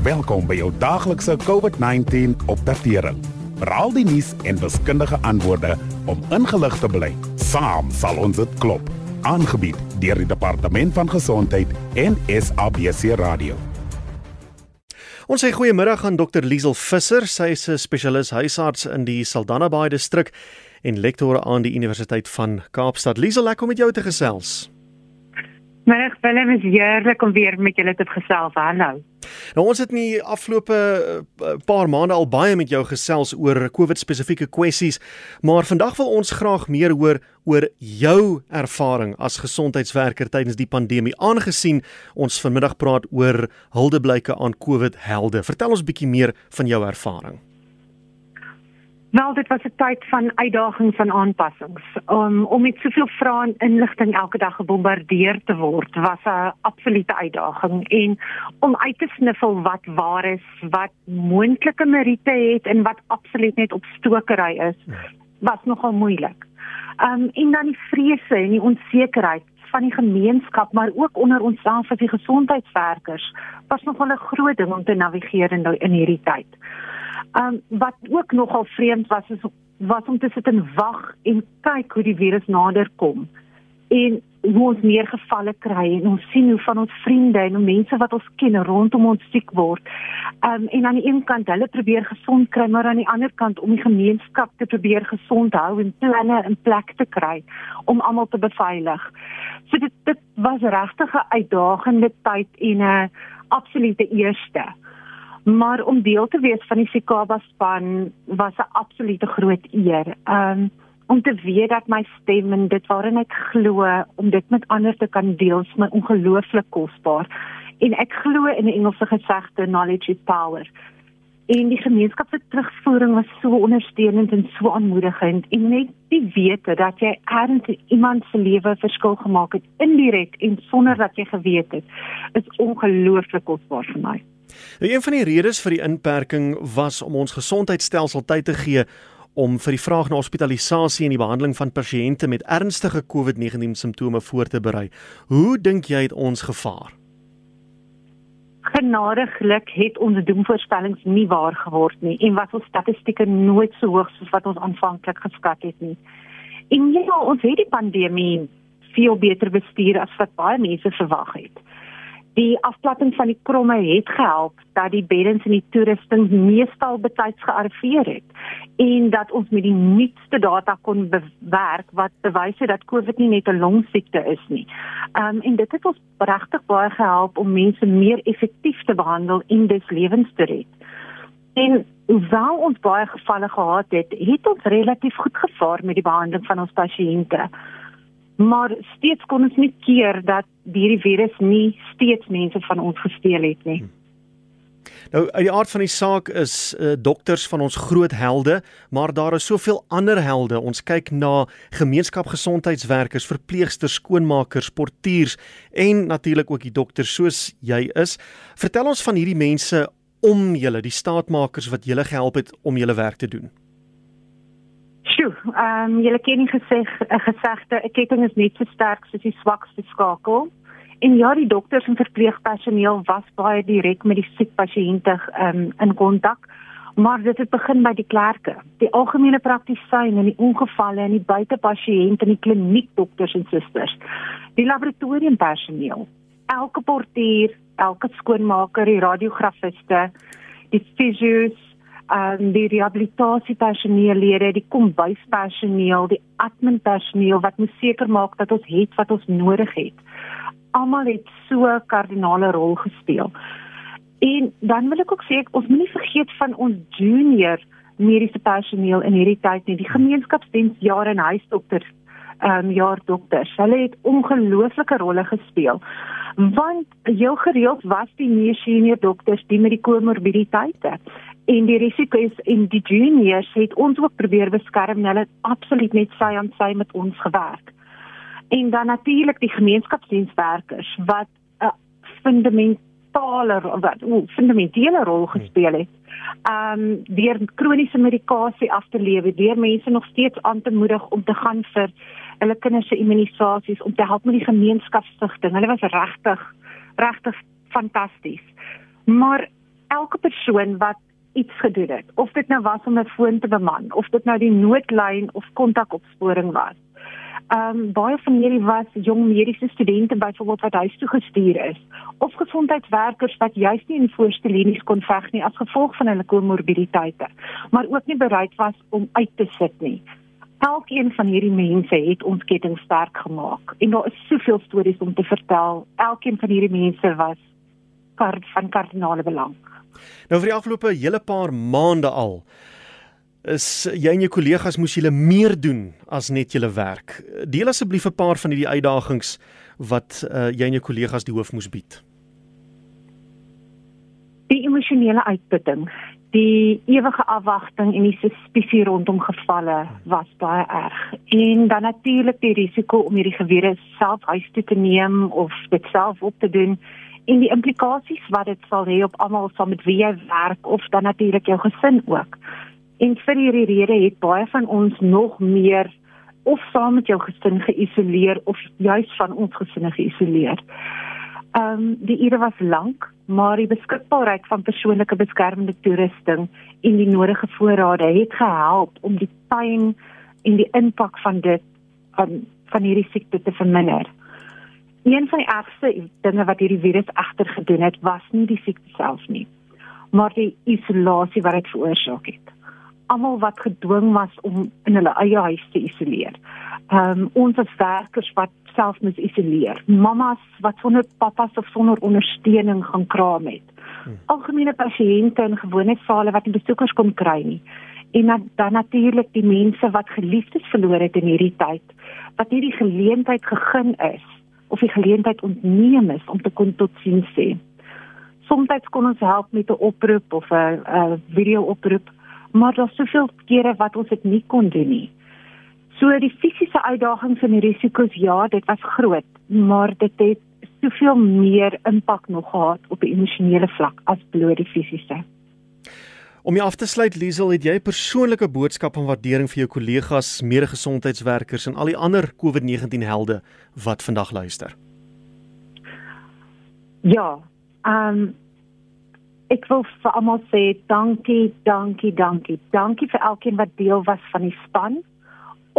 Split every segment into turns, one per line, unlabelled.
Welkom by jou daglikse COVID-19 opdatering. Veral die nuus en wiskundige antwoorde om ingelig te bly. Saam sal ons dit klop. Aangebied deur die Departement van Gesondheid en SABC Radio.
Ons sê goeiemiddag aan Dr Liesel Visser. Sy is 'n spesialis huisarts in die Saldanha Bay distrik en lektor aan die Universiteit van Kaapstad. Liesel, lekker om met jou te gesels.
Middag Willem, is heerlik om weer met julle te gesels. Hallo.
Nou ons het nie afgelope uh, paar maande al baie met jou gesels oor COVID spesifieke kwessies, maar vandag wil ons graag meer hoor oor jou ervaring as gesondheidswerker tydens die pandemie aangesien ons vanmiddag praat oor huldeblyke aan COVID helde. Vertel ons bietjie meer van jou ervaring.
Wel, dit was 'n tyd van uitdagings en aanpassings. Um, om met soveel vrae en inligting elke dag gebombardeer te word, was 'n absolute uitdaging en om uit te sniffel wat waar is, wat moontlike meriete het en wat absoluut net opstokery is, was nogal moeilik. Um en dan die vrese en die onsekerheid van die gemeenskap, maar ook onder onsself as die gesondheidswerkers, was nogal 'n groot ding om te navigeer in in hierdie tyd. Um wat ook nogal vreemd was is was om te sit en wag en kyk hoe die virus nader kom. En hoe ons meer gevalle kry en ons sien hoe van ons vriende en mense wat ons ken rondom ons siek word. Um en aan die een kant hulle probeer gesond kry, maar aan die ander kant om die gemeenskap te probeer gesond hou en planne in plek te kry om almal te beveilig. So dit dit was regtig 'n uitdagende tyd en 'n absolute eerste maar om deel te wees van die Sikaba span was 'n absolute groot eer. Um om te weet dat my stem en dit waarin ek glo om dit met ander te kan deel, is my ongelooflik kosbaar. En ek glo in 'n Engelse gesegde knowledge is power. En die gemeenskap se terugvoering was so ondersteunend en so aanmoedigend en net die wete dat jy erns iemand se lewe verskil gemaak het indirek en sonder dat jy geweet het, is ongelooflik kosbaar vir my.
Nou een van die redes vir die inperking was om ons gesondheidstelsel tyd te gee om vir die vraag na hospitalisasie en die behandeling van pasiënte met ernstige COVID-19 simptome voor te berei. Hoe dink jy het ons gevaar?
Genadiglik het ons doemvoorspellings nie waar geword nie en was ons statistieke nooit so hoog soos wat ons aanvanklik geskat het nie. En ja, ons het die pandemie veel beter bestuur as wat baie mense verwag het die afplatting van die kromme het gehelp dat die beddens en die toerusting meestal betyds gearriveer het en dat ons met die nuutste data kon bewerk wat bewys het dat COVID nie net 'n longsiekte is nie. Ehm um, en dit het ons regtig baie gehelp om mense meer effektief te behandel en dis lewens te red. En hoewel ons baie gevalle gehad het, het ons relatief goed gevaar met die behandeling van ons pasiënte maar steeds kon ons nie keer dat hierdie virus nie steeds mense van ons gesteel het nie.
Nou uit die aard van die saak is uh, dokters van ons groot helde, maar daar is soveel ander helde. Ons kyk na gemeenskapgesondheidswerkers, verpleegsters, skoonmakers, portiers en natuurlik ook die dokters soos jy is. Vertel ons van hierdie mense om julle, die staatmakers wat julle gehelp het om julle werk te doen.
Sjoe, ehm um, julle ken nie geseg 'n gesegde 'n ketting is net so sterk soos die swakste skakel. En ja, die dokters en verpleegpersoneel was baie direk met die siek pasiënte ehm um, in kontak. Maar dit het begin by die klerke, die algemene praktisyn en die ongevalle en die buitepasiënte en die kliniekdokters en susters. Die laboratoriumpersoneel, elke portier, elke skoonmaker, die radiografiste, die fisios um, die rehabilitasiepersoneel, die kombuispersoneel, die adminpersoneel wat moet seker maak dat ons het wat ons nodig het. Almal het so kardinale rol gespeel. En dan wil ek ook sê ons moenie vergeet van ons junior mediese personeel in hierdie tyd nie, die gemeenskapsdiensjare en huisdokters, ehm um, jaar dokters. Hulle het ongelooflike rolle gespeel. Want heel gereeld was die meer senior dokters die met die komorbiditeite en die risiko's en die juniors het ons ook probeer beskerm hulle absoluut net sy aan sy met ons gewerk en dan natuurlik die gemeenskapsdienswerkers wat 'n fundamentale wat 'n fundamentele rol gespeel het um deur kroniese medikasie af te lewe deur mense nog steeds aan te moedig om te gaan vir hulle kinders se immunisasies om te help met die gemeenskapssigting hulle was regtig regtig fantasties maar elke persoon wat iets gedoen het, of dit nou was om 'n foon te beman, of dit nou die noodlyn of kontakopsporing was. Ehm um, baie van hierdie was jong mediese studente byvoorbeeld wat huis toe gestuur is of gesondheidswerkers wat juist nie in voorste linies kon veg nie as gevolg van hulle komorbiditeite, maar ook nie bereid was om uit te sit nie. Elkeen van hierdie mense het ons ketting sterk gemaak en daar is soveel stories om te vertel. Elkeen van hierdie mense was kard van kardinale belang.
Nou vir die afgelope hele paar maande al is jy en jou kollegas moes julle meer doen as net julle werk. Deel asseblief 'n paar van hierdie uitdagings wat uh, jy en jou kollegas die hoof moes bied.
Die emosionele uitputting, die ewige afwagting en die suspisie rondom gevalle was baie erg. En dan natuurlik die risiko om hierdie gewere self huis toe te neem of dit self op te doen en die implikasies wat dit sal hê op almal saam met wie jy werk of dan natuurlik jou gesin ook. En vir hierdie rede het baie van ons nog meer of saam met jou gesin geïsoleer of juis van ons gesinne geïsoleer. Ehm um, die ure was lank, maar die beskikbaarheid van persoonlike beskermende toerusting en die nodige voorrade het gehelp om die pyn en die impak van dit van van hierdie siekte te verminder. Een van die ergste dinge wat hierdie virus egter gedoen het, was nie die siekte self nie, maar die isolasie wat dit veroorsaak het almal wat gedwing was om in hulle eie huis te isoleer. Ehm um, ons as werkers wat self moet isoleer. Mamas wat sonder pappas of sonder ondersteuning gaan kraam het. Hmm. Algemene pasiënte in gewone sale wat nie besoekers kon kry nie. En dan, dan natuurlik die mense wat geliefdes verloor het in hierdie tyd wat hierdie geleentheid gegee is of die geleentheid ontneem is om te kon totsiens sê. Soms kon ons help met 'n oproep of 'n video oproep maar daar's soveel kere wat ons dit nie kon doen nie. So die fisiese uitdagings en die risiko's ja, dit was groot, maar dit het soveel meer impak nog gehad op die emosionele vlak as bloot die fisiese.
Om jy af te sluit Liesel, het jy 'n persoonlike boodskap van waardering vir jou kollegas, mede-gesondheidswerkers en al die ander COVID-19 helde wat vandag luister?
Ja, ehm um, ek wil vir almal sê dankie, dankie, dankie. Dankie vir elkeen wat deel was van die span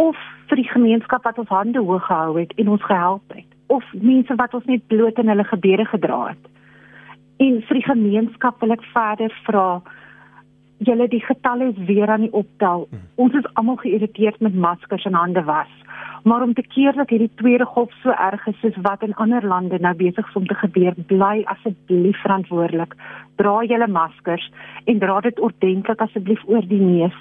of vir die gemeenskap wat ons hande hoog gehou het en ons gehelp het of mense wat ons net bloot in hulle gebede gedra het. En vir die gemeenskap wil ek verder vra julle die getalle is weer aan die optel. Hmm. Ons is almal geïrriteerd met maskers en hande was. Maar om te keer dat hierdie tweede golf so erg is soos wat in ander lande nou besig is om te gebeur, bly asseblief verantwoordelik. Dra julle maskers en dra dit ordentlik asseblief oor die neus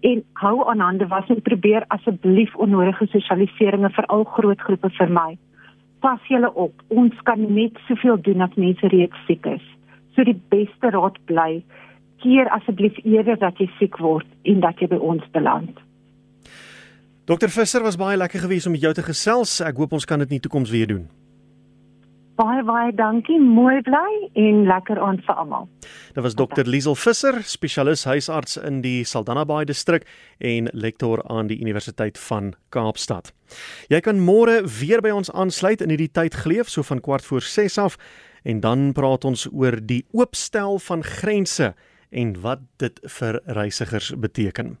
en hou aan hande was en probeer asseblief onnodige sosialiseringe vir al groot groepe vermy. Pas julle op. Ons kan net soveel doen as mense reeds siek is. So die beste raad bly keer asseblief eerder dat jy siek word en dat jy by ons beland.
Dokter Visser was baie lekker geweest om met jou te gesels. Ek hoop ons kan dit in die toekoms weer doen.
Baie baie dankie. Mooi bly en lekker aan vir almal.
Dit was dokter Liesel Visser, spesialis huisarts in die Saldanha Bay distrik en lektor aan die Universiteit van Kaapstad. Jy kan môre weer by ons aansluit in hierdie tyd geleef so van kwart voor 6 af en dan praat ons oor die oopstel van grense en wat dit vir reisigers beteken.